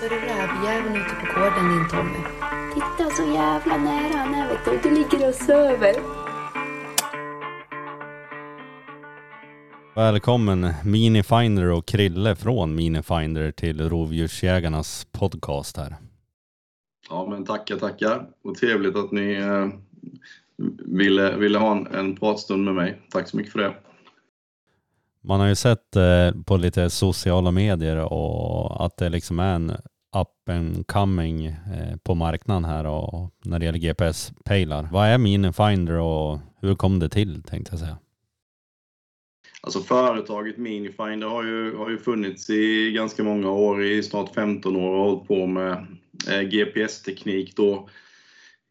Ser du rävjäveln ute på gården din Tommy? Titta så jävla nära han är vet du. Du ligger och söver. Välkommen Minifinder och Krille från Minifinder till Rovdjursjägarnas podcast här. Ja, men tackar, tackar. Och trevligt att ni eh, ville, ville ha en, en pratstund med mig. Tack så mycket för det. Man har ju sett eh, på lite sociala medier och att det liksom är en up and coming eh, på marknaden här och när det gäller GPS-pejlar. Vad är Minifinder och hur kom det till tänkte jag säga? Alltså företaget Minifinder har ju, har ju funnits i ganska många år, i snart 15 år och hållit på med eh, GPS-teknik då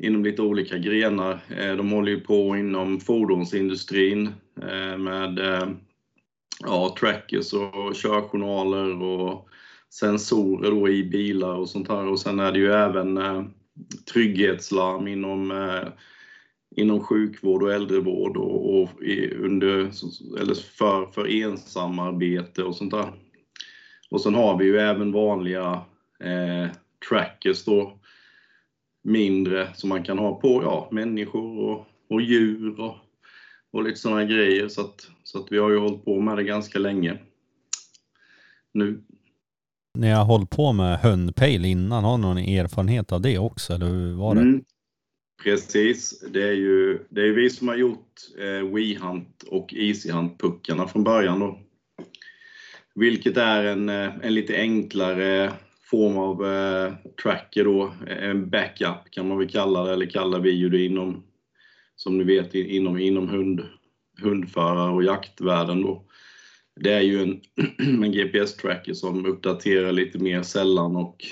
inom lite olika grenar. Eh, de håller ju på inom fordonsindustrin eh, med eh, ja, trackers och körjournaler och sensorer då i bilar och sånt här. Och sen är det ju även eh, trygghetslarm inom, eh, inom sjukvård och äldrevård och, och i, under, eller för, för ensamarbete och sånt där. Och sen har vi ju även vanliga eh, trackers då, mindre som man kan ha på ja, människor och, och djur och, och lite sådana grejer. Så att, så att vi har ju hållit på med det ganska länge nu. Ni har hållit på med hundpejl innan, har ni någon erfarenhet av det också eller hur var det? Mm, precis, det är ju det är vi som har gjort eh, WeHunt och EasyHunt-puckarna från början då. Vilket är en, eh, en lite enklare form av eh, tracker då, en backup kan man väl kalla det, eller kallar vi ju det inom, som ni vet, inom, inom hund, hundförare och jaktvärlden då. Det är ju en, en GPS-tracker som uppdaterar lite mer sällan och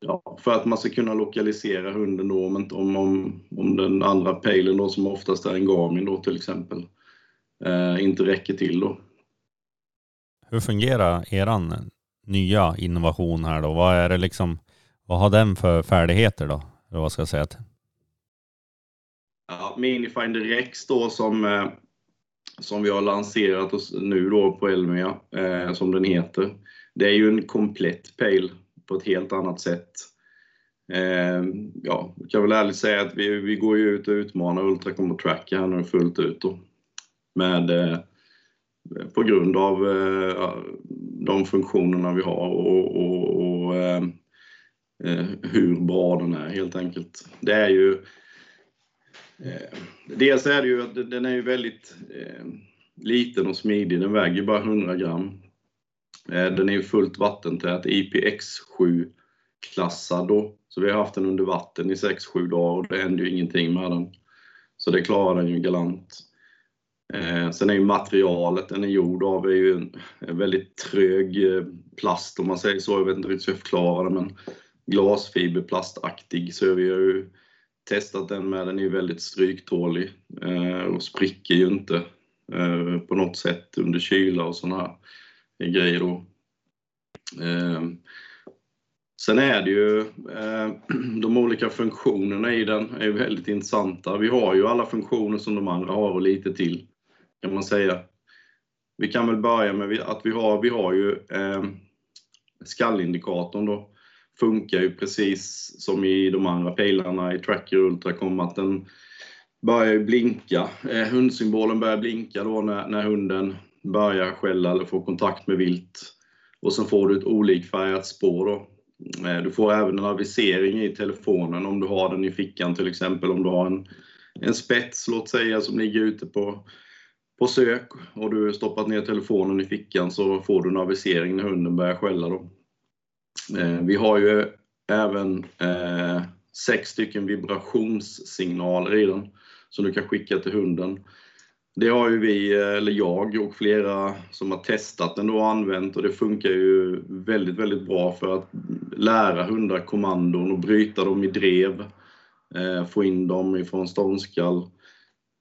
ja, för att man ska kunna lokalisera hunden då, om, om, om, om den andra pejlen då, som oftast är en Garmin då till exempel, eh, inte räcker till då. Hur fungerar eran nya innovation här då? Vad är det liksom, vad har den för färdigheter då? Eller vad ska jag säga? Ja, Minifinder Rex då som, eh, som vi har lanserat oss nu då på Elmia, eh, som den heter. Det är ju en komplett pejl på ett helt annat sätt. Eh, ja, jag kan väl ärligt säga att vi, vi går ju ut och utmanar Ultracom och Tracker här nu fullt ut då. Med, eh, på grund av eh, de funktionerna vi har och, och, och eh, hur bra den är helt enkelt. Det är ju eh, Dels är det ju att den är ju väldigt eh, liten och smidig. Den väger bara 100 gram. Eh, den är ju fullt vattentät, IPX7-klassad då. Så vi har haft den under vatten i 6-7 dagar och det händer ju ingenting med den. Så det klarar den ju galant. Eh, sen är ju materialet den är gjord av är ju en, en väldigt trög eh, plast om man säger så. Jag vet inte riktigt hur jag förklarar det men glasfiberplastaktig så vi har ju testat den med. Den är ju väldigt stryktålig eh, och spricker ju inte eh, på något sätt under kyla och sådana här grejer då. Eh, sen är det ju eh, de olika funktionerna i den är väldigt intressanta. Vi har ju alla funktioner som de andra har och lite till kan man säga. Vi kan väl börja med att vi har, vi har ju eh, skallindikatorn då. Funkar ju precis som i de andra pilarna i Tracker Ultracom att den börjar blinka. Eh, hundsymbolen börjar blinka då när, när hunden börjar skälla eller får kontakt med vilt. Och sen får du ett olikfärgat spår då. Eh, du får även en avisering i telefonen om du har den i fickan till exempel. Om du har en, en spets, låt säga, som ligger ute på på sök och du har stoppat ner telefonen i fickan så får du en avisering när hunden börjar skälla. Då. Eh, vi har ju även eh, sex stycken vibrationssignaler i den som du kan skicka till hunden. Det har ju vi, eh, eller jag och flera som har testat den och använt och det funkar ju väldigt, väldigt bra för att lära hundar kommandon och bryta dem i drev. Eh, få in dem ifrån ståndskall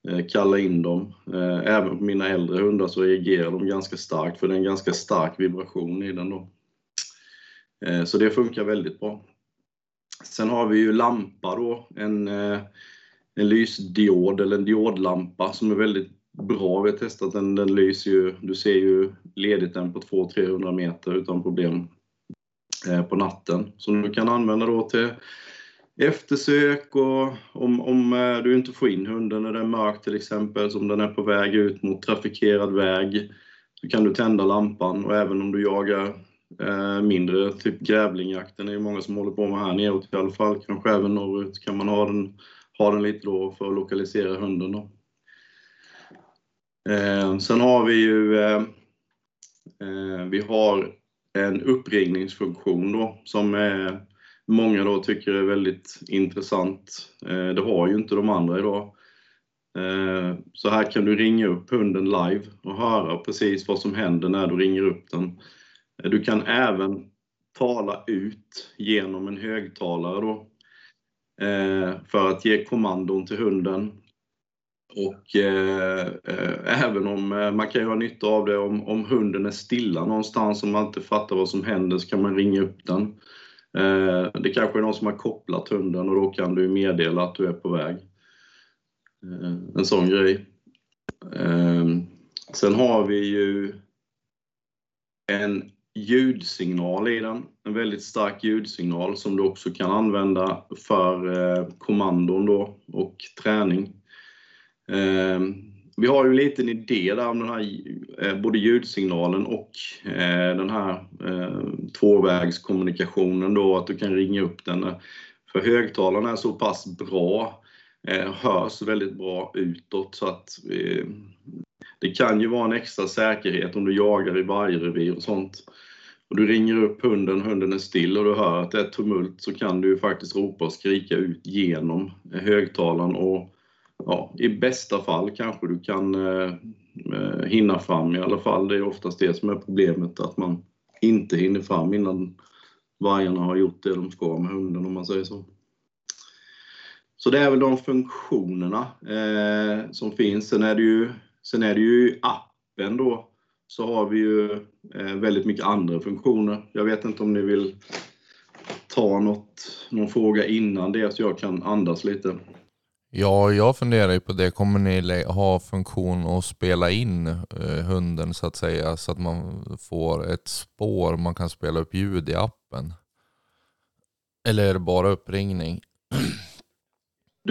Eh, kalla in dem. Eh, även på mina äldre hundar så reagerar de ganska starkt för det är en ganska stark vibration i den. Då. Eh, så det funkar väldigt bra. Sen har vi ju lampa då, en, eh, en lysdiod eller en diodlampa som är väldigt bra. Vi har testat den, den lyser ju, du ser ju ledigt den på 200-300 meter utan problem. Eh, på natten som du kan använda då till eftersök och om, om du inte får in hunden när det är mörkt till exempel, som den är på väg ut mot trafikerad väg, så kan du tända lampan och även om du jagar eh, mindre, typ grävlingjakten är ju många som håller på med här neråt i alla fall, kanske även norrut kan man ha den, ha den lite då för att lokalisera hunden. Då. Eh, sen har vi ju eh, eh vi har en uppringningsfunktion då som många då tycker är väldigt intressant. Eh, det har ju inte de andra idag. Eh, så här kan du ringa upp hunden live och höra precis vad som händer när du ringer upp den. Du kan även tala ut genom en högtalare då, eh, för att ge kommandon till hunden. Och eh, eh även om eh, man kan ha nytta av det om, om hunden är stilla någonstans och man inte fattar vad som händer så kan man ringa upp den. Eh, det kanske är någon som har kopplat hunden och då kan du meddela att du är på väg. Eh, en sån grej. Sen har vi ju en ljudsignal i den, en väldigt stark ljudsignal som du också kan använda för eh, kommandon då och träning. Eh, vi har ju en liten idé där om den här, eh, både ljudsignalen och eh, den här eh, tvåvägskommunikationen då, att du kan ringa upp den. För högtalarna är så pass bra hörs väldigt bra utåt så att det kan ju vara en extra säkerhet om du jagar i vargrevir och sånt. Och du ringer upp hunden, hunden är still och du hör att det är tumult så kan du ju faktiskt ropa och skrika ut genom högtalaren och ja, i bästa fall kanske du kan eh, eh, hinna fram i alla fall. Det är oftast det som är problemet, att man inte hinner fram innan vargarna har gjort det de ska med hunden om man säger så. Så det är väl de funktionerna eh, som finns. Sen är, det ju, sen är det ju i appen då så har vi ju eh, väldigt mycket andra funktioner. Jag vet inte om ni vill ta något, någon fråga innan det så jag kan andas lite. Ja, jag funderar ju på det. Kommer ni ha funktion att spela in eh, hunden så att säga så att man får ett spår man kan spela upp ljud i appen? Eller är det bara uppringning?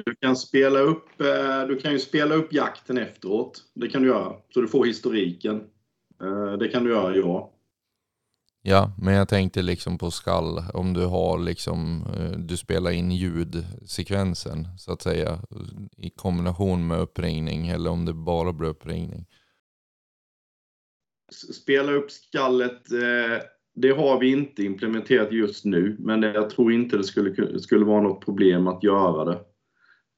Du kan, spela upp, eh, du kan ju spela upp jakten efteråt. Det kan du göra. Så du får historiken. Eh, det kan du göra, ja. Ja, men jag tänkte liksom på skall. Om du har liksom, eh, du spelar in ljudsekvensen så att säga i kombination med uppringning eller om det bara blir uppringning. Spela upp skallet, det har vi inte implementerat just nu, men jag tror inte det skulle, skulle vara något problem att göra det.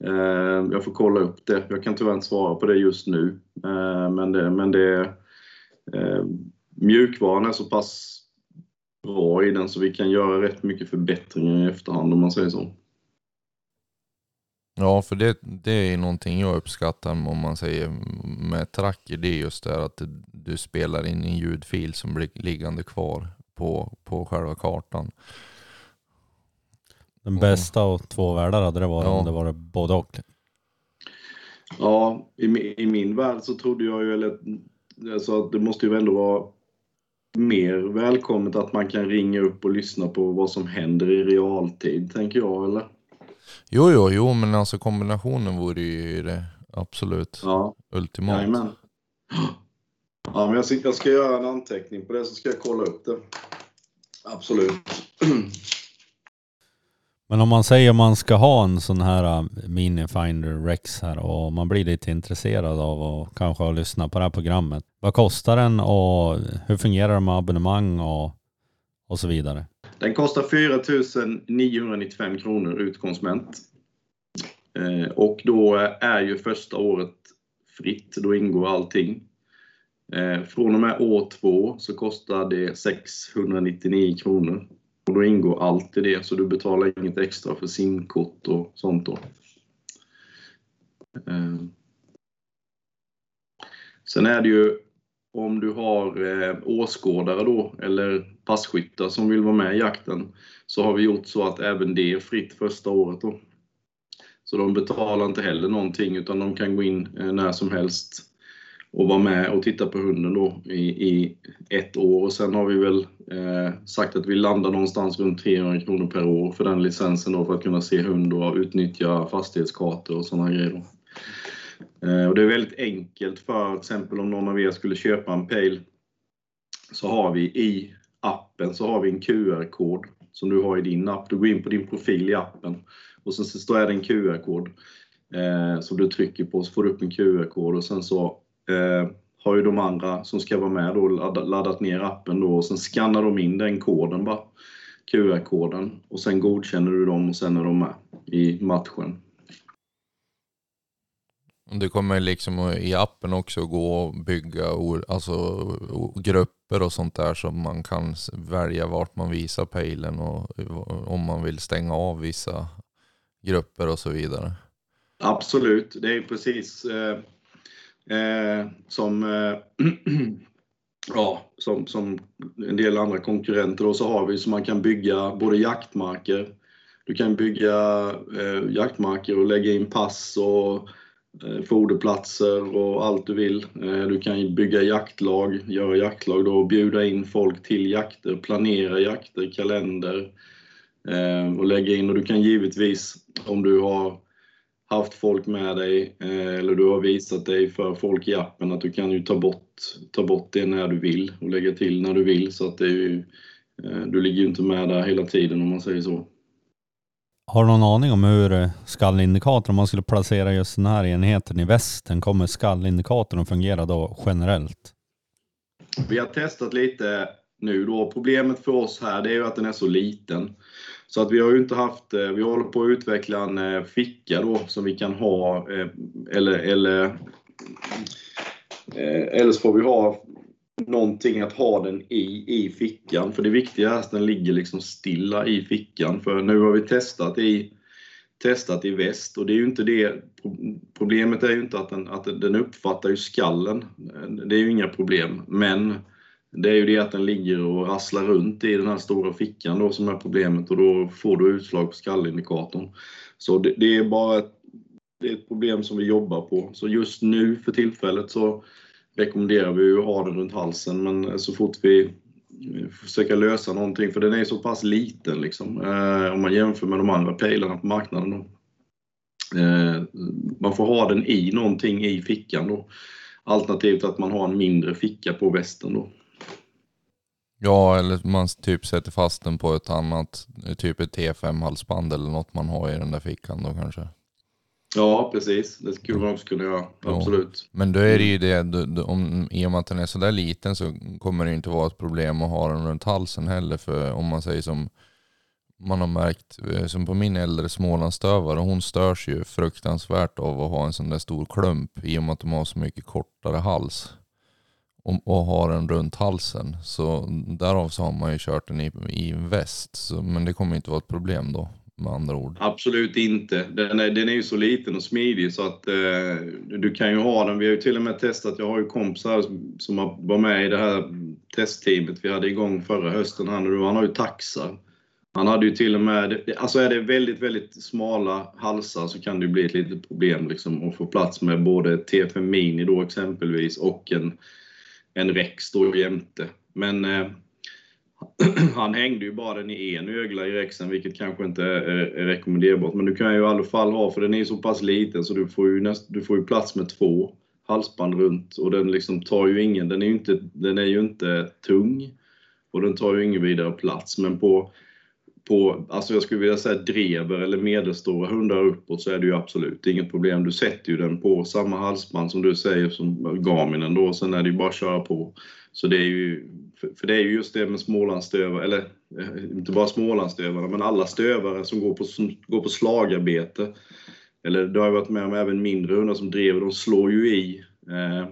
Eh, jag får kolla upp det. Jag kan tyvärr inte svara på det just nu. Eh, men det, men det eh, mjukvaran är så pass bra i den så vi kan göra rätt mycket förbättringar i efterhand om man säger så. Ja, för det, det är någonting jag uppskattar om man säger med tracker. Det är just det att du spelar in en ljudfil som blir liggande kvar på, på själva kartan. Den mm. bästa av två världar hade det varit ja. om det var både och. Ja, i, i min värld så trodde jag ju, eller alltså att det måste ju ändå vara mer välkommet att man kan ringa upp och lyssna på vad som händer i realtid, tänker jag, eller? Jo, jo, jo, men alltså kombinationen vore ju det absolut ja. ultimat. Jajamän. Ja, men jag ska, jag ska göra en anteckning på det, så ska jag kolla upp det. Absolut. Men om man säger man ska ha en sån här äh, Minifinder Rex här och man blir lite intresserad av att kanske lyssna på det här programmet. Vad kostar den och hur fungerar det med abonnemang och, och så vidare? Den kostar 4 995 kronor ut konsument. Eh, och då är ju första året fritt, då ingår allting. Eh, från och med år två så kostar det 699 kronor och då ingår allt i det, så du betalar inget extra för simkort och sånt då. Ehm. Sen är det ju om du har eh, åskådare då, eller passkyttar som vill vara med i jakten, så har vi gjort så att även det är fritt första året då. Så de betalar inte heller någonting utan de kan gå in eh, när som helst och vara med och titta på hunden då i, i ett år. Och sen har vi väl eh, sagt att vi landar någonstans runt 300 kronor per år för den licensen då för att kunna se hund och utnyttja fastighetskartor och sådana grejer. Då. Eh, och det är väldigt enkelt för till exempel om någon av er skulle köpa en pejl så har vi i appen så har vi en QR-kod som du har i din app. Du går in på din profil i appen och sen så står det en QR-kod eh, som du trycker på så får du upp en QR-kod och sen så eh, har ju de andra som ska vara med då laddat ner appen då och sen skannar de in den koden bara. QR-koden och sen godkänner du dem och sen är de med i matchen. Det kommer liksom i appen också gå att bygga alltså, grupper och sånt där så man kan välja vart man visar pejlen och om man vill stänga av vissa grupper och så vidare. Absolut, det är precis eh, som, eh, ja, som, som en del andra konkurrenter. Och så har vi så man kan bygga både jaktmarker, du kan bygga eh, jaktmarker och lägga in pass och Eh, foderplatser och allt du vill. Eh, du kan bygga jaktlag, göra jaktlag då, bjuda in folk till jakter, planera jakter, kalender eh, och lägga in. Och du kan givetvis, om du har haft folk med dig eller du har visat dig för folk i appen att du kan ju ta bort, ta bort det när du vill och lägga till när du vill så att det är ju, du ligger ju inte med där hela tiden om man säger så. Har du någon aning om hur eh, skallindikatorn, om man skulle placera just den här enheten i västen, kommer skallindikatorn att fungera då generellt? Vi har testat lite nu då. Problemet för oss här det är ju att den är så liten. Så att vi har ju inte haft, eh, vi håller på att utveckla en eh, ficka då som vi kan ha eh, eller, eller eller så får vi ha någonting att ha den i, i fickan. För det viktiga är att den ligger liksom stilla i fickan. För nu har vi testat i, testat i väst och det är ju inte det. Problemet är ju inte att den, att den uppfattar ju skallen. Det är ju inga problem. Men det är ju det att den ligger och rasslar runt i den här stora fickan då som är problemet och då får du utslag på skallindikatorn. Så det, det är bara ett, det är ett problem som vi jobbar på. Så just nu för tillfället så rekommenderar vi att ha den runt halsen men så fort vi försöker lösa någonting, för den är så pass liten liksom, eh, om man jämför med de andra pejlarna på marknaden. Då. Eh, man får ha den i någonting i fickan då. Alternativt att man har en mindre ficka på västen då. Ja, eller man typ sätter fast den på ett annat, typ ett T5-halsband eller något man har i den där fickan då kanske. Ja, precis. Det skulle man också kunna göra. Absolut. Men då är det ju det, om, i och med att den är sådär liten så kommer det inte vara ett problem att ha den runt halsen heller. För om man säger som man har märkt, eh, som på min äldre smålandsstövare, hon störs ju fruktansvärt av att ha en sån där stor klump i och med att de har så mycket kortare hals. Och, och har den runt halsen. Så därav så har man ju kört den i, i väst. Så, men det kommer inte vara ett problem då med andra ord? Absolut inte. Den är, den är ju så liten och smidig så att eh, du kan ju ha den. Vi har ju till och med testat, jag har ju kompisar som var med i det här testteamet vi hade igång förra hösten. Han, han har ju taxar. Han hade ju till och med, alltså är det väldigt, väldigt smala halsar så kan det bli ett litet problem liksom att få plats med både T5 Mini då exempelvis och en, en Rex då jämte. Men eh, han hängde ju bara den i en ögla i rexen, vilket kanske inte är, är rekommenderbart. Men du kan ju i alla fall ha, för den är så pass liten så du får ju, näst, du får ju plats med två halsband runt och den liksom tar ju ingen, den är ju inte, den är ju inte tung och den tar ju ingen vidare plats. Men på, på, alltså jag skulle vilja säga drever eller medelstora hundar uppåt så är det ju absolut inget problem. Du sätter ju den på samma halsband som du säger som Garminen då, sen är det ju bara att köra på. Så det är ju, för det är ju just det med Smålandsstövare, eller eh, inte bara Smålandsstövare, men alla stövare som går på, som går på slagarbete. Eller det har jag varit med om även mindre hundar som driver, de slår ju i eh,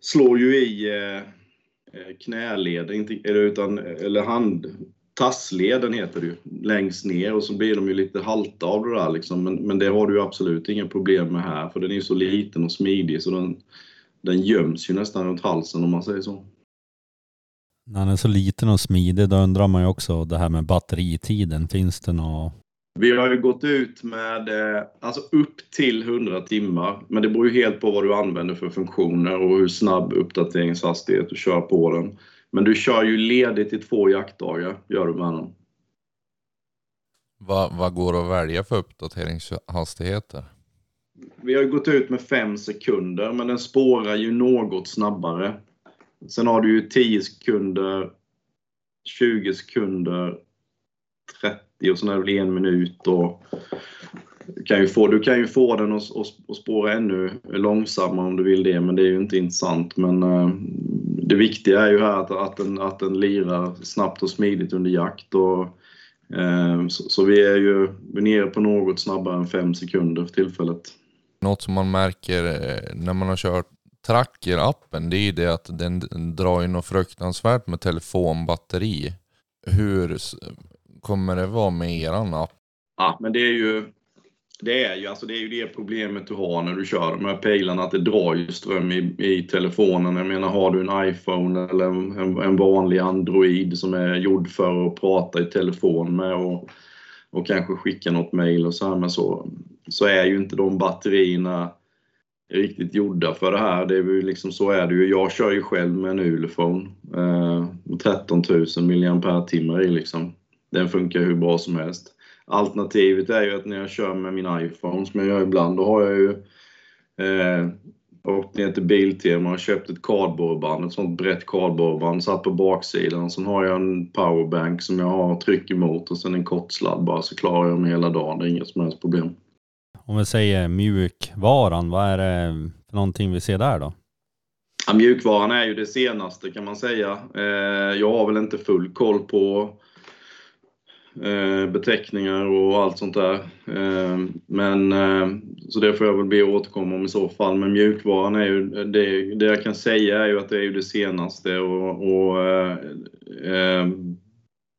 slår ju i eh, eh knäled, inte, eller, utan, eller hand, tassleden heter det ju, längst ner och så blir de ju lite halta av det där liksom. Men, men det har du ju absolut inga problem med här för den är ju så liten och smidig så den, den göms ju nästan runt halsen om man säger så. När den är så liten och smidig då undrar man ju också det här med batteritiden. Finns det något Vi har ju gått ut med eh, alltså upp till 100 timmar, men det beror ju helt på vad du använder för funktioner och hur snabb uppdateringshastighet du kör på den. Men du kör ju ledigt i två jaktdagar, gör du med den. Vad, vad går att välja för uppdateringshastigheter? Vi har ju gått ut med 5 sekunder, men den spårar ju något snabbare. Sen har du ju 10 sekunder, 20 sekunder, 30 och sen är det väl en minut. Och du, kan ju få, du kan ju få den att, spåra ännu långsammare om du vill det, men det är ju inte intressant. Men uh, det viktiga är ju här att, att, den, att den lirar snabbt och smidigt under jakt. Och, uh, så, så, vi är ju nere på något snabbare än 5 sekunder för tillfället. Något som man märker eh, när man har kört Tracker-appen, det är ju det att den drar ju något fruktansvärt med telefonbatteri. Hur kommer det vara med eran app? Ja, men det är ju det är ju, alltså det är ju det problemet du har när du kör de här pejlarna, att det drar ju ström i, i telefonen. Jag menar, har du en iPhone eller en, en vanlig Android som är gjord för att prata i telefon med och, och kanske skicka något mejl och så här men så, så är ju inte de batterierna riktigt gjorda för det här. Det är ju liksom, så är det ju. Jag kör ju själv med en Ulefone. Eh, 13 000 mAh i liksom. Den funkar hur bra som helst. Alternativet är ju att när jag kör med min iPhone, som jag gör ibland, då har jag ju eh, åkt ner till Biltema och köpt ett kardborreband, ett sånt brett kardborreband, satt på baksidan. Sen har jag en powerbank som jag har tryck emot och sen en kortsladd bara så klarar jag mig hela dagen. Det är inget som helst problem. Om vi säger mjukvaran, vad är det för någonting vi ser där då? Ja, mjukvaran är ju det senaste kan man säga. Eh, jag har väl inte full koll på Eh, beteckningar och allt sånt där. Eh, men eh, så det får jag väl be att återkomma om i så fall. Men mjukvaran är ju, det, det jag kan säga är ju att det är ju det senaste och, och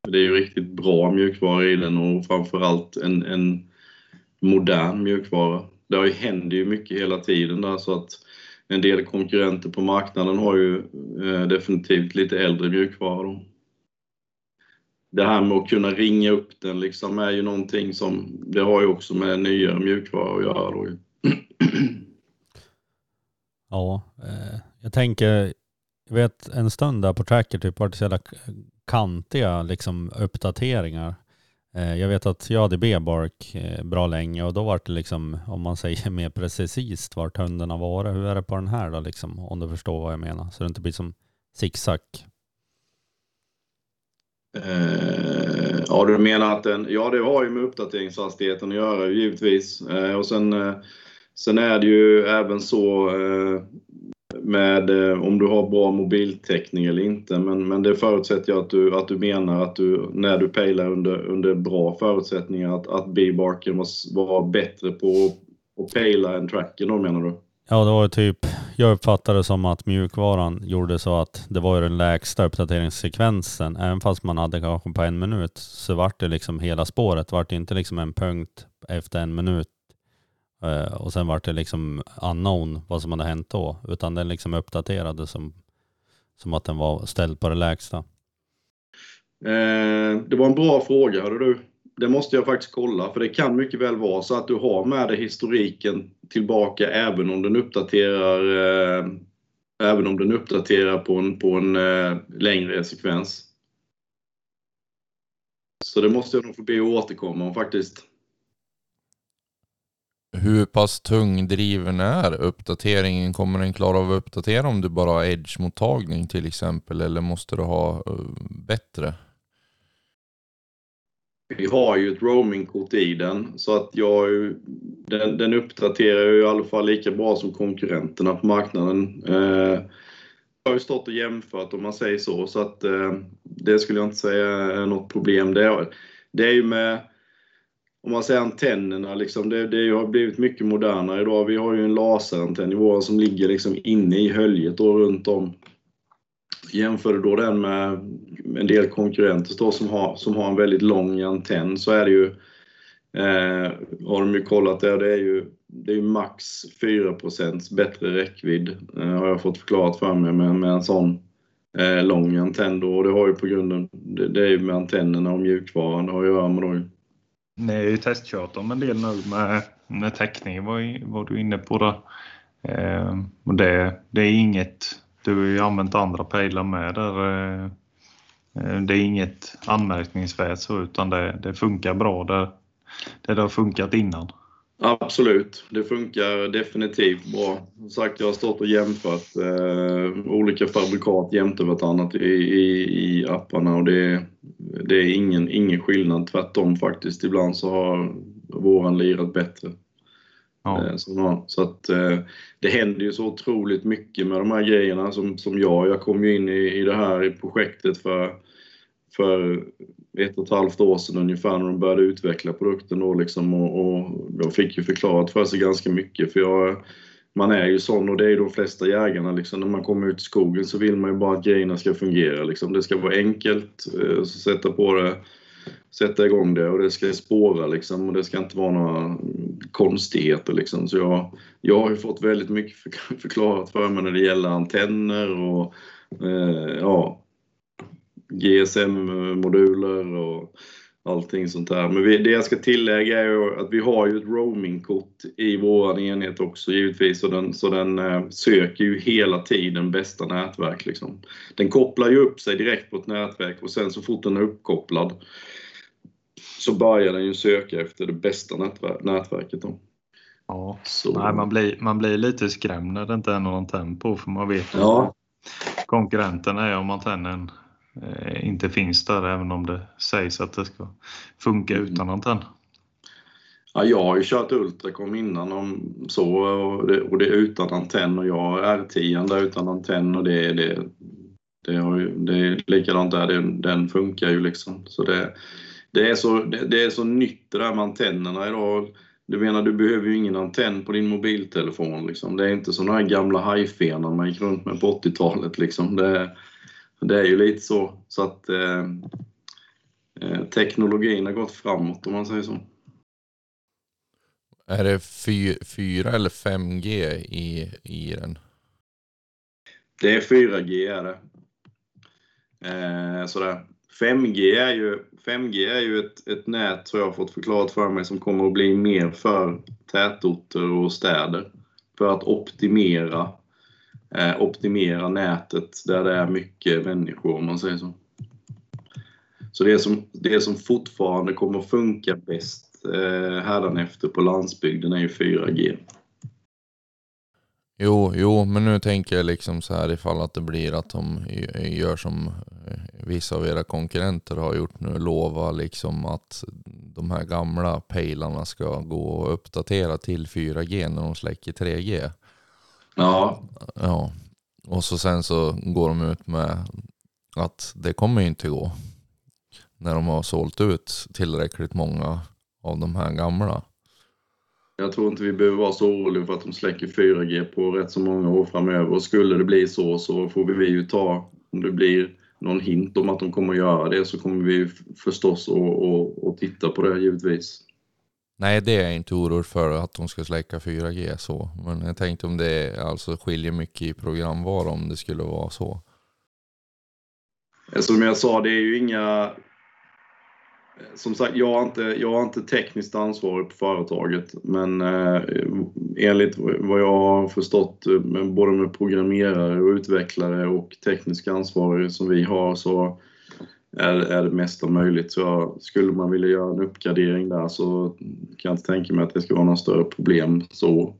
det är ju riktigt bra mjukvara i den och framförallt en, en modern mjukvara. Det händer ju mycket hela tiden där så att en del konkurrenter på marknaden har ju definitivt lite äldre mjukvara. Då. Det här med att kunna ringa upp den liksom är ju någonting som, det har ju också med nyare mjukvara att göra. Då. Ja, eh, jag tänker, jag vet en stund där på Tracker typ var det så jävla kantiga liksom uppdateringar. Eh, jag vet att jag hade B-bark eh, bra länge och då var det liksom, om man säger mer precis vart hunden har varit. Hur är det på den här då liksom? Om du förstår vad jag menar. Så det inte blir som zigzag. Eh, ja, du menar att den, ja det har ju med uppdateringshastigheten att göra givetvis. Eh, och sen, eh, sen är det ju även så eh, med eh, om du har bra mobiltäckning eller inte. Men, men det förutsätter jag att du, att du menar att du, när du pejlar under, under bra förutsättningar, att, att B-barken var, var bättre på att pejla än tracken då menar du? Ja, det var typ, jag uppfattade det som att mjukvaran gjorde så att det var ju den lägsta uppdateringssekvensen. Även fast man hade kanske på en minut så vart det liksom hela spåret, vart det inte liksom en punkt efter en minut eh, och sen vart det liksom unknown vad som hade hänt då. Utan den liksom uppdaterade som, som att den var ställd på det lägsta. Eh, det var en bra fråga hörde du. Det måste jag faktiskt kolla för det kan mycket väl vara så att du har med dig historiken tillbaka även om den uppdaterar eh, även om den uppdaterar på en, på en eh, längre sekvens. Så det måste jag nog få be att återkomma om faktiskt hur pass tungdriven är uppdateringen? Kommer den klara av att uppdatera om du bara har edge-mottagning till exempel eller måste du ha uh, bättre? Vi har ju ett roamingkort i den så att jag, den, den uppdaterar ju i alla fall lika bra som konkurrenterna på marknaden. Eh, jag har ju stått och jämfört om man säger så så att eh, det skulle jag inte säga är något problem. Det är, det är ju med om man säger antennerna, liksom, det, det har blivit mycket modernare idag. Vi har ju en laserantenn i våran som ligger liksom inne i höljet och runt om. Jämför du då den med en del konkurrenter då, som, har, som har en väldigt lång antenn så är det ju, eh, har de ju kollat det, det är ju, det är max 4% bättre räckvidd eh, har jag fått förklarat för mig med, med en sån eh, lång antenn då. Och det har ju på grunden det, det är ju med antennerna och mjukvaran det har att göra med då. Ni har ju testkört dem en del nu med, med täckning var, var du inne på Då. Eh, och det, det är inget, du har ju använt andra pejlar med där. Eh, eh, det är inget anmärkningsvärt så utan det, det funkar bra där, där det har funkat innan. Absolut, det funkar definitivt bra. Som sagt, jag har stått och jämfört eh, olika fabrikat jämte vartannat i, i, i apparna och det, det är ingen, ingen skillnad. Tvärtom faktiskt. Ibland så har våran lirat bättre. Ja. Eh, så, så att eh, det händer ju så otroligt mycket med de här grejerna som, som jag. Jag kom ju in i, i det här projektet för, för ett och ett halvt år sedan ungefär när de började utveckla produkten då liksom och, och de fick ju förklarat för sig ganska mycket för jag, man är ju sån och det är ju de flesta jägarna liksom. När man kommer ut i skogen så vill man ju bara att grejerna ska fungera liksom. Det ska vara enkelt, eh, att sätta på det, sätta igång det och det ska spåra liksom och det ska inte vara några konstigheter liksom. Så jag, jag har ju fått väldigt mycket förklarat för mig när det gäller antenner och eh, ja, GSM-moduler och allting sånt där. Men vi, det jag ska tillägga är att vi har ju ett roamingkort i vår enhet också givetvis så den, så den eh, söker ju hela tiden bästa nätverk. Liksom. Den kopplar ju upp sig direkt på ett nätverk och sen så fort den är uppkopplad så börjar den ju söka efter det bästa nätverk, nätverket. Då. Ja, så. Nej, man, blir, man blir lite skrämd när det inte är någon antenn på för man vet ja. konkurrenten är om antennen Eh, inte finns där även om det sägs att det ska funka mm. utan antenn. Ja, jag har ju kört Ultracom innan om så och det, och det är utan antenn och jag har R10 där utan antenn och det, det, det, har ju, det är likadant där, den, den funkar ju liksom. Så det, det, är så, det, det, är så nytt det där med antennerna idag. Du menar, du behöver ju ingen antenn på din mobiltelefon liksom. Det är inte de här gamla hajfenorna man gick runt med på 80-talet liksom. Det, det är ju lite så, så att eh, eh teknologin har gått framåt om man säger så. Är det 4 eller 5G i, i den? Det är 4G är det. Eh, sådär. 5G är ju, 5G är ju ett, ett nät, som jag har fått förklarat för mig, som kommer att bli mer för tätorter och städer. För att optimera Eh, optimera nätet där det är mycket människor om man säger så. Så det som, det som fortfarande kommer att funka bäst eh, hädanefter på landsbygden är ju 4G. Jo, jo, men nu tänker jag liksom så här ifall att det blir att de gör som eh, vissa av era konkurrenter har gjort nu, lova liksom att de här gamla pejlarna ska gå och uppdatera till 4G när de släcker 3G. Ja. Ja. Och så sen så går de ut med att det kommer inte gå. När de har sålt ut tillräckligt många av de här gamla. Jag tror inte vi behöver vara så oroliga för att de släcker 4G på rätt så många år framöver. Och skulle det bli så så får vi ju ta, om det blir någon hint om att de kommer att göra det så kommer vi förstås att titta på det givetvis. Nej, det är jag inte orolig för att de ska släcka 4G så. Men jag tänkte om det alltså skiljer mycket i programvara om det skulle vara så. Alltså, som jag sa, det är ju inga... Som sagt, jag är inte, jag är inte tekniskt ansvarig på företaget, men eh, enligt vad jag har förstått, eh, både med programmerare och utvecklare och tekniska ansvarig som vi har, så är, är det mesta möjligt. Så skulle man vilja göra en uppgradering där så kan jag inte tänka mig att det ska vara några större problem så.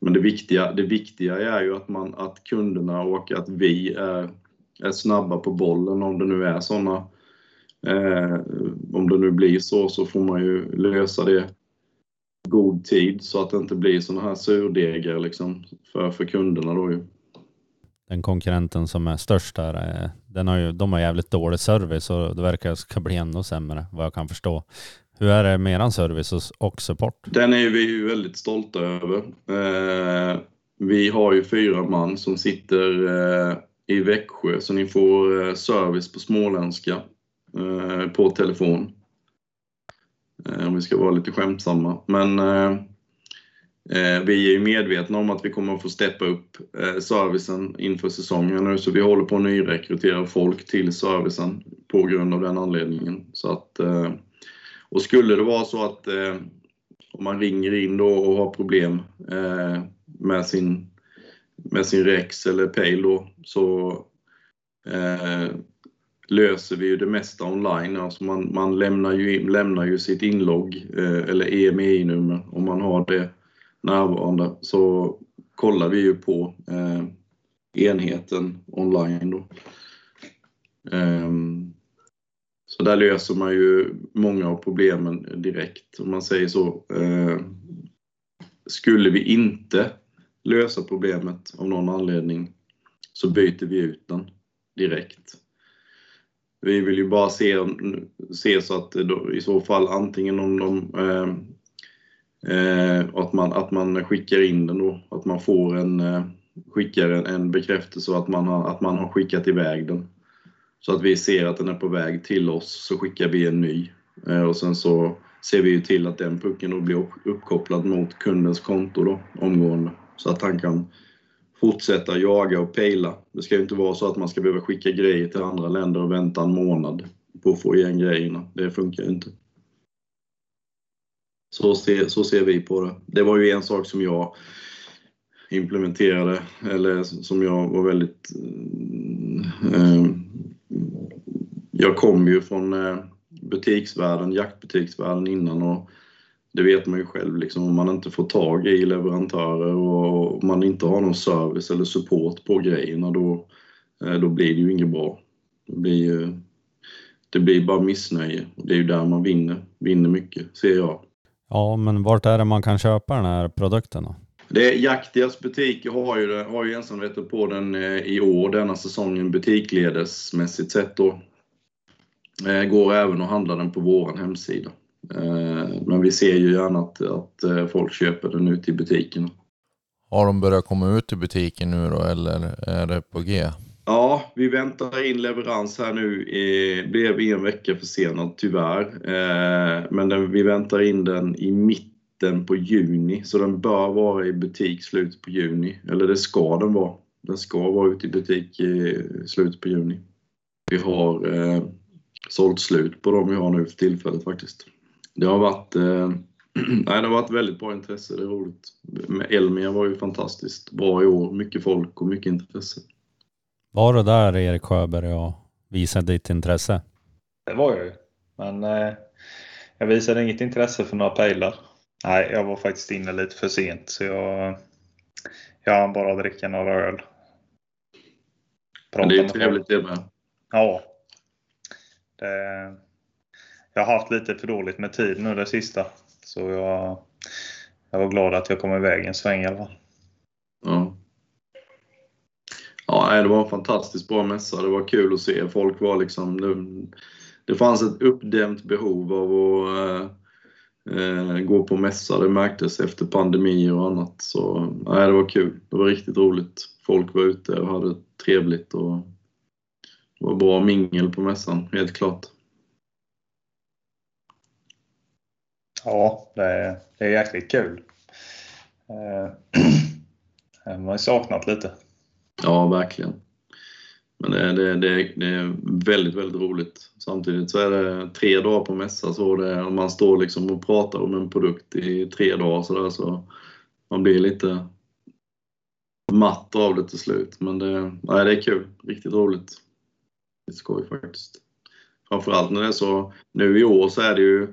Men det viktiga, det viktiga är ju att, man, att kunderna och att vi är, är snabba på bollen om det nu är sådana. Eh, om det nu blir så så får man ju lösa det god tid så att det inte blir sådana här surdegar liksom för, för kunderna då ju den konkurrenten som är störst där, eh, den har ju, de har jävligt dålig service och det verkar ska bli ännu sämre vad jag kan förstå. Hur är det med eran service och support? Den är vi ju väldigt stolta över. Eh, vi har ju fyra man som sitter eh, i Växjö så ni får eh, service på småländska eh, på telefon. Om vi ska vara lite skämtsamma. Men Eh, Eh, vi är medvetna om att vi kommer att få steppa upp eh, servicen inför säsongen nu, så vi håller på att nyrekrytera folk till servicen på grund av den anledningen. Så att, eh, Och skulle det vara så att om man ringer in då och har problem med, sin, med sin Rex eller Pale då, så eh, löser vi ju det mesta online. Alltså man, man lämnar, ju in, lämnar ju sitt inlogg eh, eller EMI-nummer om man har det närvarande. Så kollar vi ju på eh, enheten online då. Ehm, så där löser man ju många av problemen direkt, om man säger så. Ehm, skulle vi inte lösa problemet av någon anledning så byter vi ut den direkt. Vi vill ju bara se, se så att då, i så fall antingen om de ehm, eh, och att, man, att man skickar in den då, att man får en eh, skickar en, en bekräftelse att man, har, att man har skickat iväg den. Så att vi ser att den är på väg till oss så skickar vi en ny. Eh, och sen så ser vi ju till att den pucken då blir uppkopplad mot kundens konto då, omgående. Så att han kan fortsätta jaga och pejla. Det ska ju inte vara så att man ska behöva skicka grejer till andra länder och vänta en månad på att få igen grejerna. Det funkar ju inte. Så ser, så ser vi på det. Det var ju en sak som jag implementerade, eller som jag var väldigt... Eh, jag kom ju från eh, butiksvärlden, jaktbutiksvärlden innan och det vet man ju själv, liksom, om man inte får tag i leverantörer och man inte har någon service eller support på grejerna då, eh, då blir det ju inget bra. Det blir, det blir bara missnöje. Det är ju där man vinner, vinner mycket, ser jag. Ja, men vart är det man kan köpa den här produkten då? Det är Jaktias butiker har ju, har ju ensamrätten på den eh, i år, denna säsongen, butikledesmässigt sett då. Eh, går även att handla den på vår hemsida. Eh, men vi ser ju gärna att, att folk köper den ute i butikerna. Har de börjat komma ut i butiken nu då eller är det på G? Ja, vi väntar in leverans här nu. I, blev en vecka försenad tyvärr. Eh, men den, vi väntar in den i mitten på juni, så den bör vara i butik slutet på juni. Eller det ska den vara. Den ska vara ute i butik i slutet på juni. Vi har eh, sålt slut på dem vi har nu för tillfället faktiskt. Det har varit, eh, nej, det har varit väldigt bra intresse, det är roligt. Elmia var ju fantastiskt bra i år, mycket folk och mycket intresse. Var du där Erik Sjöberg och visade ditt intresse? Det var jag ju, men eh, jag visade inget intresse för några pejlar. Nej, jag var faktiskt inne lite för sent så jag, jag hann bara dricka några öl. Men det är ju trevligt det med. Ja. Det, jag har haft lite för dåligt med tid nu det sista. Så jag, jag var glad att jag kom iväg en sväng i alla fall. Ja. Ja, det var en fantastiskt bra mässa. Det var kul att se. Folk var liksom... Det, det fanns ett uppdämt behov av att eh, eh, gå på mässa. Det märktes efter pandemier och annat. Så nej, det var kul. Det var riktigt roligt. Folk var ute och hade trevligt och det var bra mingel på mässan, helt klart. Ja, det är, det är jäkligt kul. Eh, man har saknat lite. Ja, verkligen. Men det, det, det, det, är väldigt, väldigt roligt. Samtidigt så är det tre dagar på mässa så det, om man står liksom och pratar om en produkt i tre dagar så, där, så man blir lite matt av det till slut. Men det, nej, det är kul. Riktigt roligt. Det är skoj faktiskt. Framförallt när det är så, nu i år så är det ju,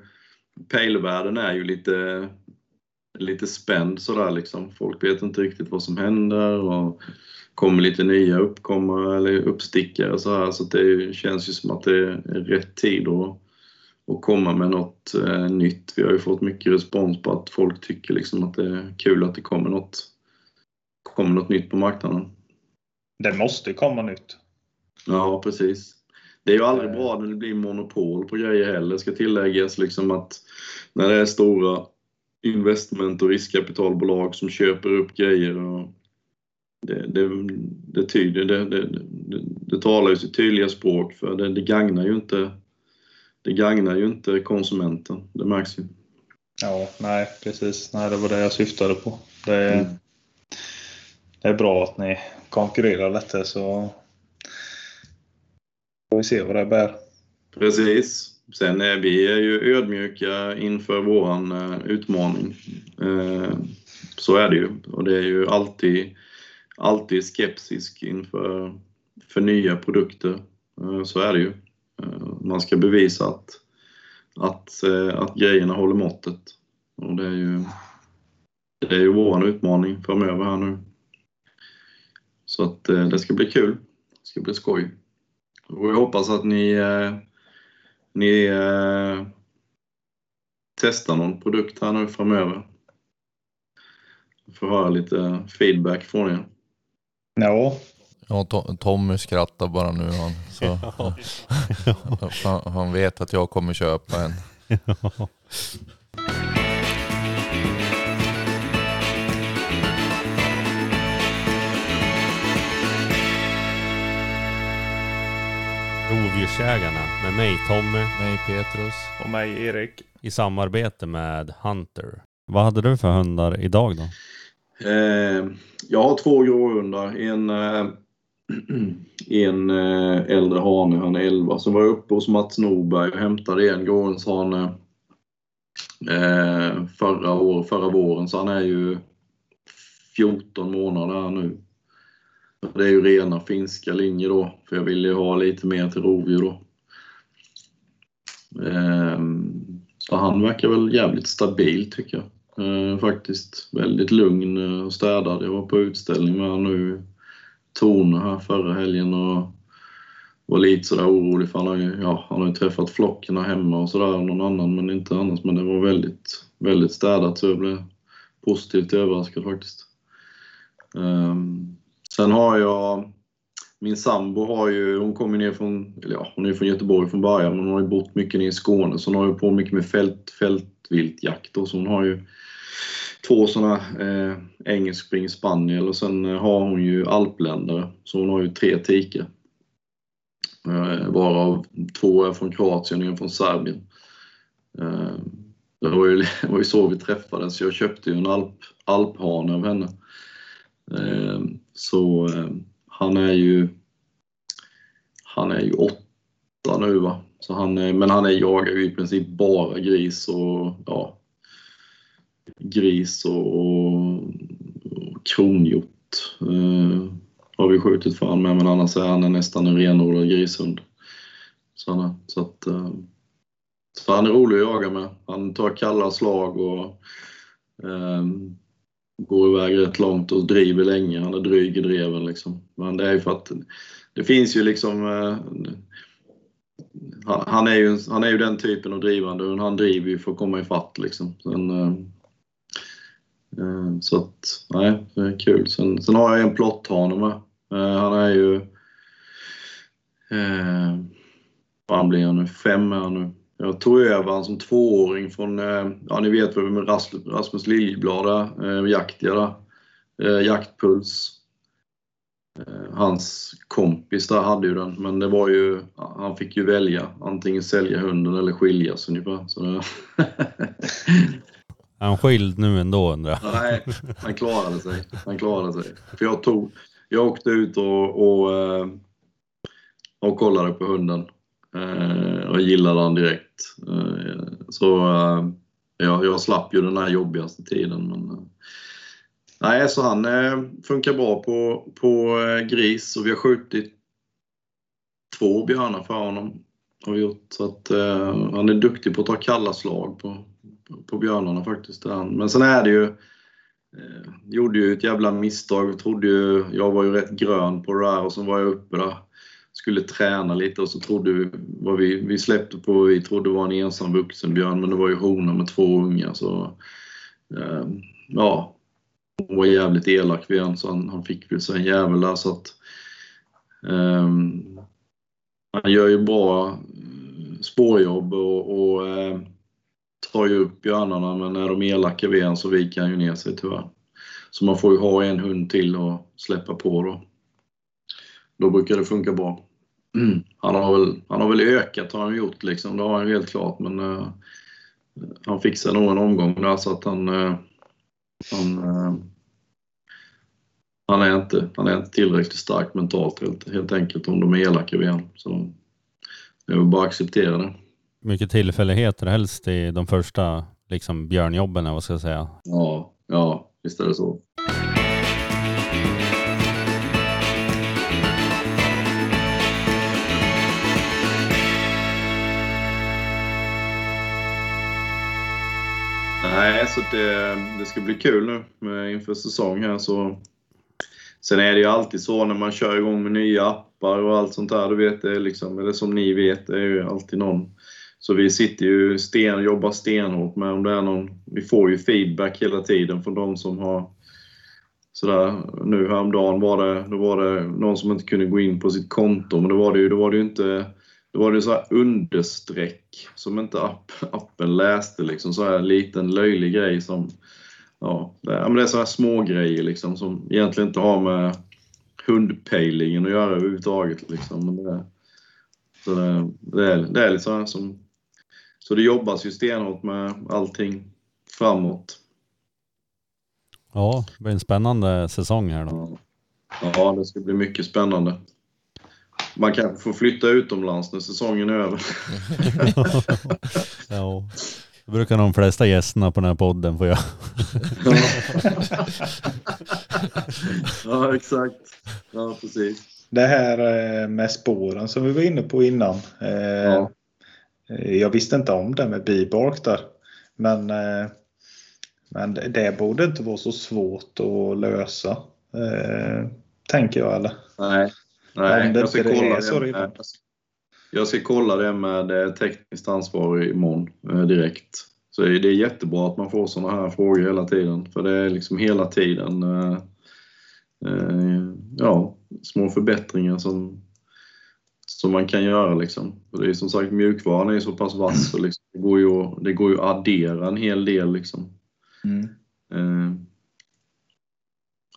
pejlvärlden är ju lite, lite spänd sådär liksom. Folk vet inte riktigt vad som händer och kommer lite nya uppkomma eller uppstickare så här, så det känns ju som att det är rätt tid att, att komma med något eh, nytt. Vi har ju fått mycket respons på att folk tycker liksom att det är kul att det kommer något, kommer något nytt på marknaden. Det måste komma nytt. Ja, precis. Det är ju aldrig bra när det blir monopol på grejer heller, ska tilläggas liksom att när det är stora investment och riskkapitalbolag som köper upp grejer och det, det, det, tyder, det, det, det, talar ju sitt tydliga språk för det, det gagnar ju inte det gagnar ju inte konsumenten, det märks ju. Ja, nej precis. Nej, det var det jag syftade på. Det är, mm. det är bra att ni konkurrerar lite så får vi se vad det bär. Precis. sen är vi är ju ödmjuka inför våran eh, utmaning. Eh, så är det ju. Och det är ju alltid, alltid skeptisk inför för nya produkter. Eh, så är det ju. Eh, man ska bevisa att, att, eh, att grejerna håller måttet. Och det är ju, det är ju vår utmaning framöver här nu. Så att det ska bli kul. Det ska bli skoj. Och jag hoppas att ni, ni testar någon produkt här nu framöver. Får höra lite feedback från er. Ja, Ja, Tommy skrattar bara nu han. Så, han, han vet att jag kommer köpa en. Rovdjursjägarna med mig Tommy. Mig Petrus. Och mig Erik. I samarbete med Hunter. Vad hade du för hundar idag då? Eh, jag har två gråhundar. En eh, en eh, äldre hane, han är 11. Sen var jag uppe hos Mats Norberg och hämtade en gråhundshane eh, förra, år, förra våren, så han är ju 14 månader här nu. Det är ju rena finska linjer då, för jag ville ju ha lite mer till rovdjur då. Eh, så han verkar väl jävligt stabil tycker jag. Eh, faktiskt väldigt lugn och städad. Jag var på utställning med honom nu Torne här förra helgen och var lite sådär orolig för han har ju, ja, han har ju träffat flocken hemma och sådär, någon annan men inte annars. Men det var väldigt, väldigt städat så jag blev positivt överraskad faktiskt. Um, sen har jag min sambo har ju, hon kommer ner från, eller ja, hon är från Göteborg från början men hon har ju bott mycket nere i Skåne så hon har ju på mycket med fält, viltjakt och så hon har ju två sådana eh, engelsk spring spaniel och sen eh, har hon ju alpländare. Så hon har ju tre tikar. Eh, varav två är från Kroatien och en från Serbien. Eh, det var ju, det var ju så vi träffades. Jag köpte ju en alp, alphane av henne. Eh, så eh, han är ju han är ju åtta nu va. Så han men han är, jagar ju i princip bara gris och ja, gris och, och kronhjort eh, har vi skjutit för han med, men annars är han nästan en renodlad grishund. Så, han, så, att, eh, så han är rolig att jaga med. Han tar kalla slag och eh, går iväg rätt långt och driver länge. Han är dryg i dreven liksom. Men det är ju för att det finns ju liksom eh, han, är ju, han är ju den typen av drivande, han driver ju för att komma ifatt liksom. Sen, eh, eh, så att, nej, det är kul. Sen, sen har jag en plotthane med. Eh, han är ju... Eh, vad blir han nu? Fem är han nu. Jag tog över han som tvååring från, eh, ja ni vet vem med Rasmus Liljeblad är, eh, Jaktja eh, Jaktpuls. Eh, hans kompis där hade ju den, men det var ju, han fick ju välja antingen sälja hunden eller skiljas ungefär. Så Är han skild nu ändå undrar jag? Nej, han klarade sig. Han klarade sig. För jag, tog, jag åkte ut och, och, eh, och kollade på hunden. Eh, och gillade han direkt. Eh, så ja, jag slapp ju den här jobbigaste tiden. Men, nej, så han eh, funkar bra på, på eh, gris och vi har skjutit två björnar för honom. Har vi gjort, så att, eh, han är duktig på att ta kalla slag på, på björnarna faktiskt. Men sen är det ju, eh, gjorde ju ett jävla misstag. Trodde ju, jag var ju rätt grön på det där och så var jag uppe där. Skulle träna lite och så trodde vi, vad vi, vi släppte på vi trodde var en ensam vuxen björn men det var ju hona med två ungar så eh, ja, hon var jävligt elak vid en så han, han fick väl sig en jävel där så att um, han gör ju bra mm, spårjobb och, och eh, tar ju upp björnarna men när de är elaka vid en så viker han ju ner sig tyvärr. Så man får ju ha en hund till och släppa på då. Då brukar det funka bra. Mm. Han, har väl, han har väl ökat har han gjort liksom, det har han helt klart men uh, han fixar nog en omgång där så att han, uh, han, uh, han, är inte, han är inte tillräckligt stark mentalt helt, helt enkelt om de är elaka vid honom. Så det är bara att acceptera det. mycket tillfälligheter, helst i de första liksom björnjobben, vad ska jag säga. Ja, ja, visst är det så. Nej, så det, det ska bli kul nu inför säsong här. Så. Sen är det ju alltid så när man kör igång med nya appar och allt sånt där. Du vet, det liksom, eller som ni vet, det är ju alltid någon. Så vi sitter ju sten, jobbar stenhårt med om det är någon. Vi får ju feedback hela tiden från de som har sådär, nu häromdagen var det, då var det någon som inte kunde gå in på sitt konto, men då var det ju, då var det ju inte då var det så här understreck som inte app, appen läste, liksom så här en liten löjlig grej som Ja, det, men det är så här små grejer liksom som egentligen inte har med hundpejlingen att göra överhuvudtaget. Liksom. Men det, så det, det, är, det är lite så här som... Så det jobbas ju stenhårt med allting framåt. Ja, det blir en spännande säsong här då. Ja, ja det ska bli mycket spännande. Man kanske får flytta utomlands när säsongen är över. ja, det brukar de flesta gästerna på den här podden få göra. ja, exakt. Ja, precis. Det här eh, med spåren som vi var inne på innan. Eh, Ja. Jag visste inte om det med bibark där. Men, eh, men det borde inte vara så svårt att lösa. Tänker jag eller? Nej, nej jag ska kolla det med, jag ska kolla det med eh, tekniskt ansvarig imorgon eh, direkt. Så det är jättebra att man får sådana här frågor hela tiden. För det är liksom hela tiden eh, eh, ja, små förbättringar som, som man kan göra. Liksom. För det är som sagt, mjukvaran är så pass vass så liksom, det, går ju, det går ju att addera en hel del. Liksom. Eh,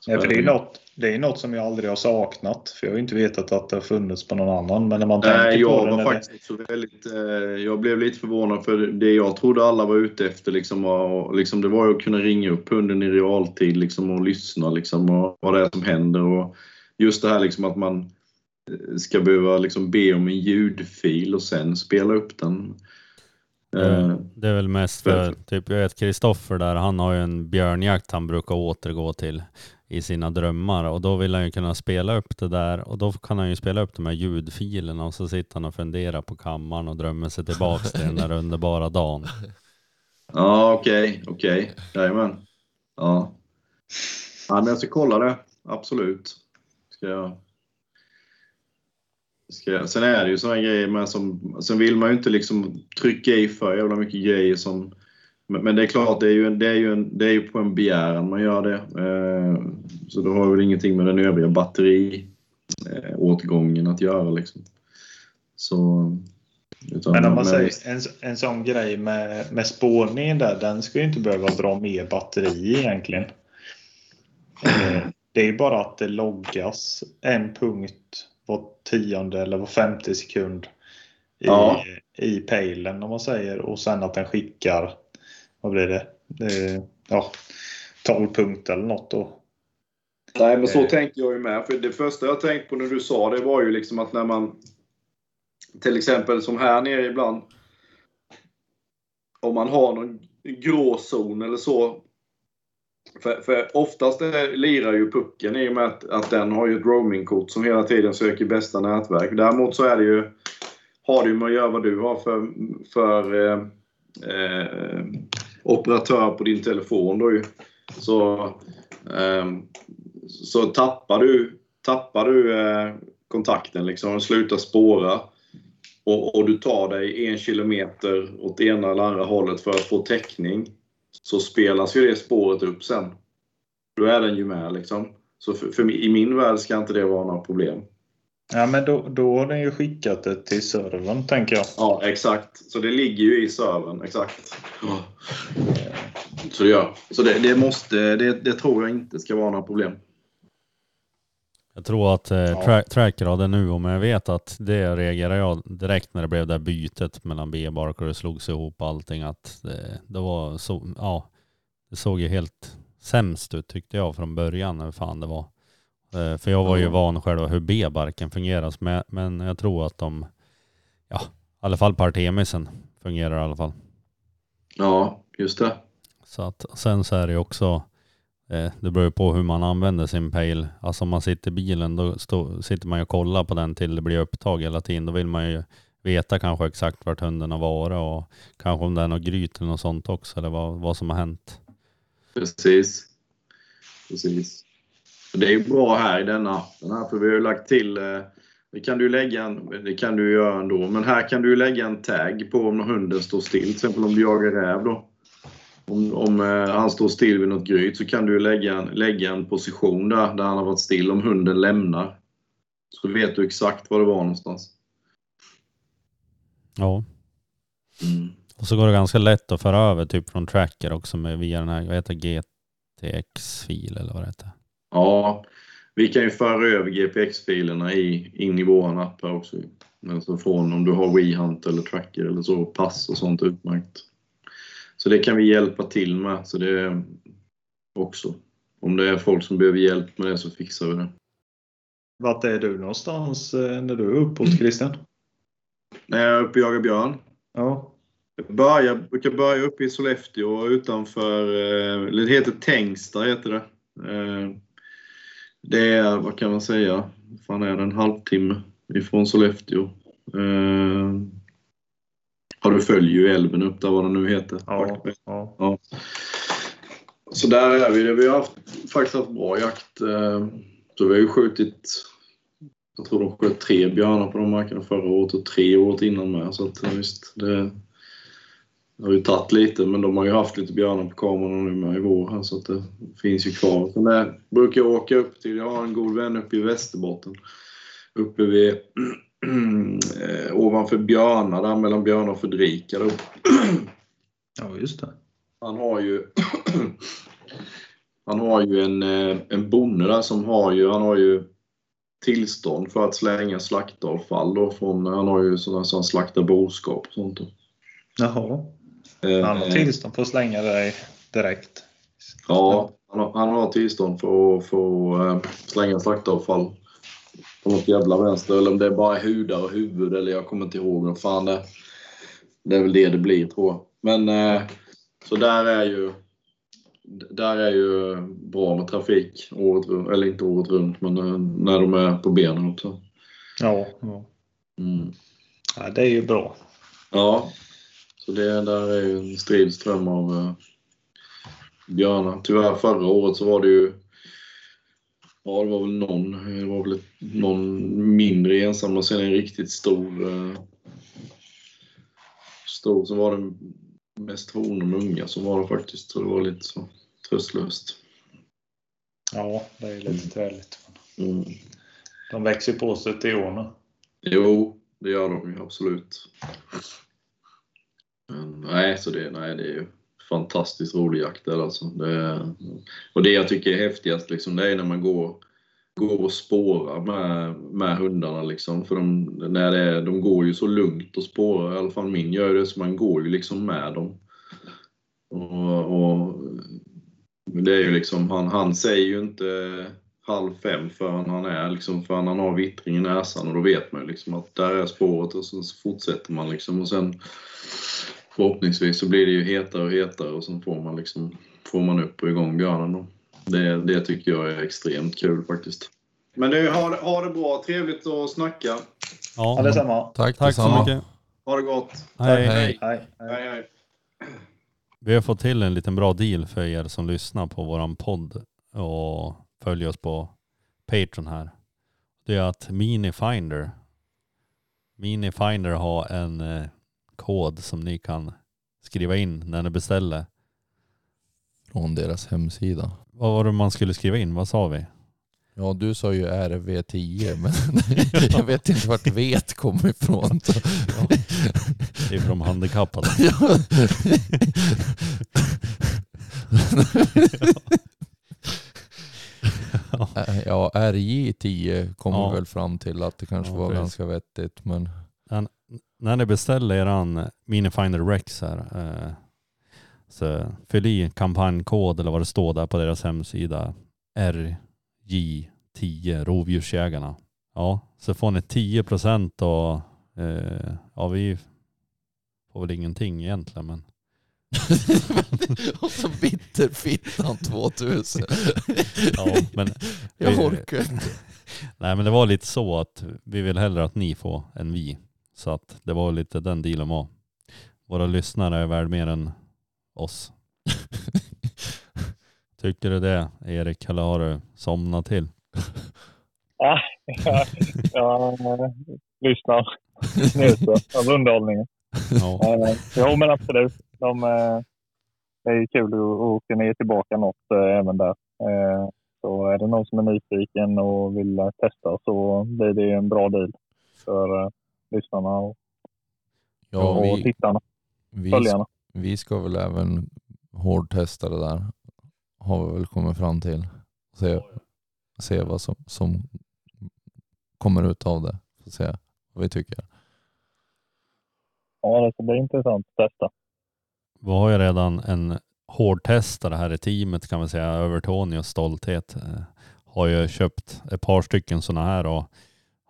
så Ja, för det är något, det är något som jag aldrig har saknat. För jag har inte vetat att det har funnits på någon annan. Men när man tänker Nej, på jag det. var det- faktiskt också väldigt... Eh, jag blev lite förvånad för det jag trodde alla var ute efter liksom, och, liksom, det var ju att kunna ringa upp hunden i realtid liksom, och lyssna liksom, och vad det är som händer. Och just det här liksom, att man eh, ska behöva liksom, be om en ljudfil och sen spela upp den. Eh, Det är väl mest för, typ jag vet Kristoffer där, han har ju en björnjakt han brukar återgå till i sina drömmar och då vill han ju kunna spela upp det där och då kan han ju spela upp de här ljudfilerna och så sitter han och funderar på kammaren och drömmer sig tillbaks till den där underbara dagen. Ja, okej, okej. Jajamän. Ja. ja, men jag ska kolla det. Absolut. Ska jag. Ska jag. Sen är det ju sådana grejer med som... Sen vill man ju inte liksom trycka i för jävla mycket grejer som... Men, men det är klart, det är ju, en, det är ju, en, det är ju på en begäran man gör det. Eh, så det har väl ingenting med den övriga batteriåtgången eh, att göra liksom. Så... Men om man säger en, en sån grej med, med spårningen där, den ska ju inte behöva dra mer batteri egentligen. Eh, Det är ju bara att det loggas en punkt var tionde eller var femte sekund i, Ja. i pejlen om man säger och sen att den skickar, vad blir det, Eh, ja, 12 punkter eller något då. Nej, men så Eh. tänker jag ju med. För det första jag tänkte på när du sa det var ju liksom att när man till exempel som här nere ibland om man har någon grå zon eller så. För, för oftast lirar ju pucken i och med att, att den har ju ett roamingkort som hela tiden söker bästa nätverk. Däremot så är det ju, har det ju med att göra vad du har för, för eh, eh, operatör på din telefon. Då ju. Så, eh, så tappar du, tappar du eh, kontakten liksom och slutar spåra och, och du tar dig en kilometer åt ena eller andra hållet för att få täckning så spelas ju det spåret upp sen. Då är den ju med liksom. Så för, för i min värld ska inte det vara några problem. Ja, men då, då har den ju skickat det till servern tänker jag. Ja, exakt. Så det ligger ju i servern. Exakt. Så det gör. Så det, det måste, det, det tror jag inte ska vara några problem. Jag tror att eh, Ja. tra det nu, men jag vet att det reagerade jag direkt när det blev det bytet mellan B-bark och det slogs ihop allting. Att det, det var så, ja, det såg ju helt sämst ut tyckte jag från början hur fan det var. Eh, för jag var ju van själv hur B-barken fungerar, men, jag tror att de, ja, i alla fall på Artemisen fungerar i alla fall. Ja, just det. Så att, sen så är det ju också, eh, det beror ju på hur man använder sin pejl. Alltså om man sitter i bilen då stå, sitter man ju och kollar på den till det blir upptag hela tiden. Då vill man ju veta kanske exakt vart hunden har varit och kanske om det är något gryt eller något sånt också eller vad, vad som har hänt. Precis. Precis. Det är ju bra här i denna appen här, för vi har ju lagt till eh, det kan du lägga en, det kan du göra ändå, men här kan du lägga en tag på om hunden står still. Till exempel om du jagar räv då. Om, om eh, han står still vid något gryt så kan du lägga en, lägga en position där, där han har varit still om hunden lämnar. Så vet du exakt var det var någonstans. Ja, Mm. och så går det ganska lätt att föra över typ från tracker också med via den här, vad heter GTX-fil eller vad det heter. Ja, vi kan ju föra över GPX-filerna i, in i våran app här också. Alltså från om du har WeHunt eller Tracker eller så, pass och sånt utmärkt. Så det kan vi hjälpa till med. Så det är också. Om det är folk som behöver hjälp med det så fixar vi det. Vart är du någonstans eh, när du är uppåt Christian? När jag är uppe och jagar björn. Ja. Jag börjar, brukar börja uppe i Sollefteå utanför, eh, det heter Tängsta heter det. Det är, vad kan man säga, fan är det, en halvtimme ifrån Sollefteå. Eh, Ja, du följer ju älven upp där, vad den nu heter. Ja. ja. Ja. Så där är vi. Vi har haft, faktiskt haft bra jakt. eh, Så vi har ju skjutit, jag tror de sköt tre björnar på de markerna förra året och tre året innan med. Så att, eh, visst, det, det har ju tagit lite, men de har ju haft lite björnar på kameran nu med i vår här, så att det finns ju kvar. Så där brukar jag åka upp till, jag har en god vän uppe i Västerbotten. Uppe vid, eh, ovanför Björna, där mellan Björna och Fredrika. Då. ja, just det. Han har ju Han har ju en, eh, en bonde där som har ju, han har ju tillstånd för att slänga slaktavfall då från, han har ju sådana som slaktar boskap och sånt. Då. Jaha. Eh, Han har tillstånd på att slänga dig direkt. Ja, han har, han har tillstånd för att få eh, slänga slaktavfall på något jävla vänster. Eller om det är bara hudar och huvud eller jag kommer inte ihåg. Vad fan det, det är väl det det blir tror jag. Men eh, så där är ju där är ju bra med trafik året runt, eller inte året runt men eh, när de är på benen också. Ja, ja. Mm. ja. Det är ju bra. Ja, så det där är ju en strid ström av eh, björnar. Tyvärr förra året så var det ju Ja, det var väl någon, det var väl någon mindre ensam och sen en riktigt stor. Eh, stor, så var det mest honor med unga som var det faktiskt. Så det var lite så tröstlöst. Ja, det är lite träligt. Mm. De växer på sig till år nu. Jo, det gör de ju absolut. Men, nej, så det, nej, det är ju fantastiskt rolig jakt där alltså. Det, och det jag tycker är häftigast liksom, det är när man går, går och spårar med, med hundarna. Liksom. För de, när det är, de går ju så lugnt och spårar, i alla fall min gör det, så man går ju liksom med dem. Och, och, det är ju liksom, han, han säger ju inte halv fem förrän han är liksom, förrän han har vittring i näsan och då vet man ju liksom att där är spåret och så fortsätter man liksom och sen förhoppningsvis så blir det ju hetare och hetare och sen får man liksom får man upp och igång björnen då. Det, det tycker jag är extremt kul faktiskt. Men du, ha, ha det bra. Trevligt att snacka. Ja, Ja, detsamma. Tack, tack så detsamma. mycket. Ha det gott. Hej. Hej. Hej. Hej, hej. Vi har fått till en liten bra deal för er som lyssnar på våran podd och följer oss på Patreon här. Det är att Minifinder Minifinder har en eh, kod som ni kan skriva in när ni beställer. Från deras hemsida. Vad var det man skulle skriva in? Vad sa vi? Ja, du sa ju RV10, men jag vet inte vart vet kommer ifrån. Så. Det är de handikappade. Ja. ja, RJ10 kom Ja. väl fram till att det kanske Ja, var precis. ganska vettigt. Men När ni beställer eran Minifinder Rex här eh, så fyll i kampanjkod eller vad det står där på deras hemsida. RJ10 Rovdjursjägarna. Ja, så får ni 10 procent och eh, ja, vi var väl ingenting egentligen men och så Bitterfittan 2000. ja, men Jag orkar inte. Nej men det var lite så att vi vill hellre att ni får än vi. Så att det var lite den dealen var. Våra lyssnare är värd mer än oss. Tycker du det Erik eller har du somnat till? Ja, jag lyssnar. Njuter av underhållningen. Ja, Eh, Jo, men absolut. De, eh, det är ju kul att, kunna ge tillbaka något eh, även där. Eh, Så är det någon som är nyfiken och vill testa så blir det en bra deal för lyssnarna och, Ja, och vi, tittarna, vi, följarna. vi ska väl även hårdtesta det där. Har vi väl kommit fram till. Se, se vad som, som kommer ut av det. Får se vad vi tycker. Ja, det ska bli intressant att testa. vi har ju redan en hårdtestare här i teamet kan man säga. Övertonius stolthet. eh, Har ju köpt ett par stycken sådana här och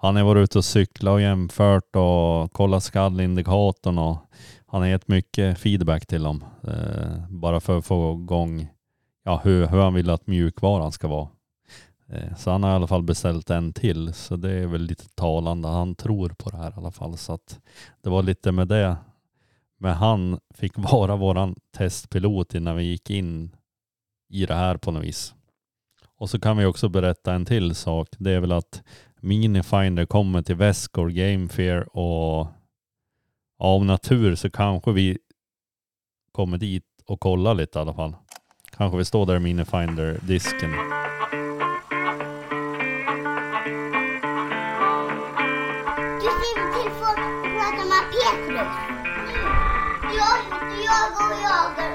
han har varit ute och cyklat och jämfört och kollat skallindikatorn och han har gett mycket feedback till dem. Eh, bara för att få igång ja, hur, hur han vill att mjukvaran ska vara. Eh, så han har i alla fall beställt en till. Så det är väl lite talande. Han tror på det här i alla fall. Så att det var lite med det. Men han fick vara våran testpilot innan vi gick in i det här på något vis. Och så kan vi också berätta en till sak. Det är väl att Minifinder kommer till Vescor Gamefair och av natur så kanske vi kommer dit och kollar lite i alla fall. Kanske vi står där i Minifinder-disken. Du skriver till folk och pratar med Petrus. Jag jagar och jagar.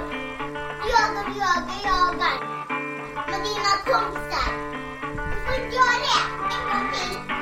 Jagar och jagar, jagar. Med dina kompisar. 热烈，开心。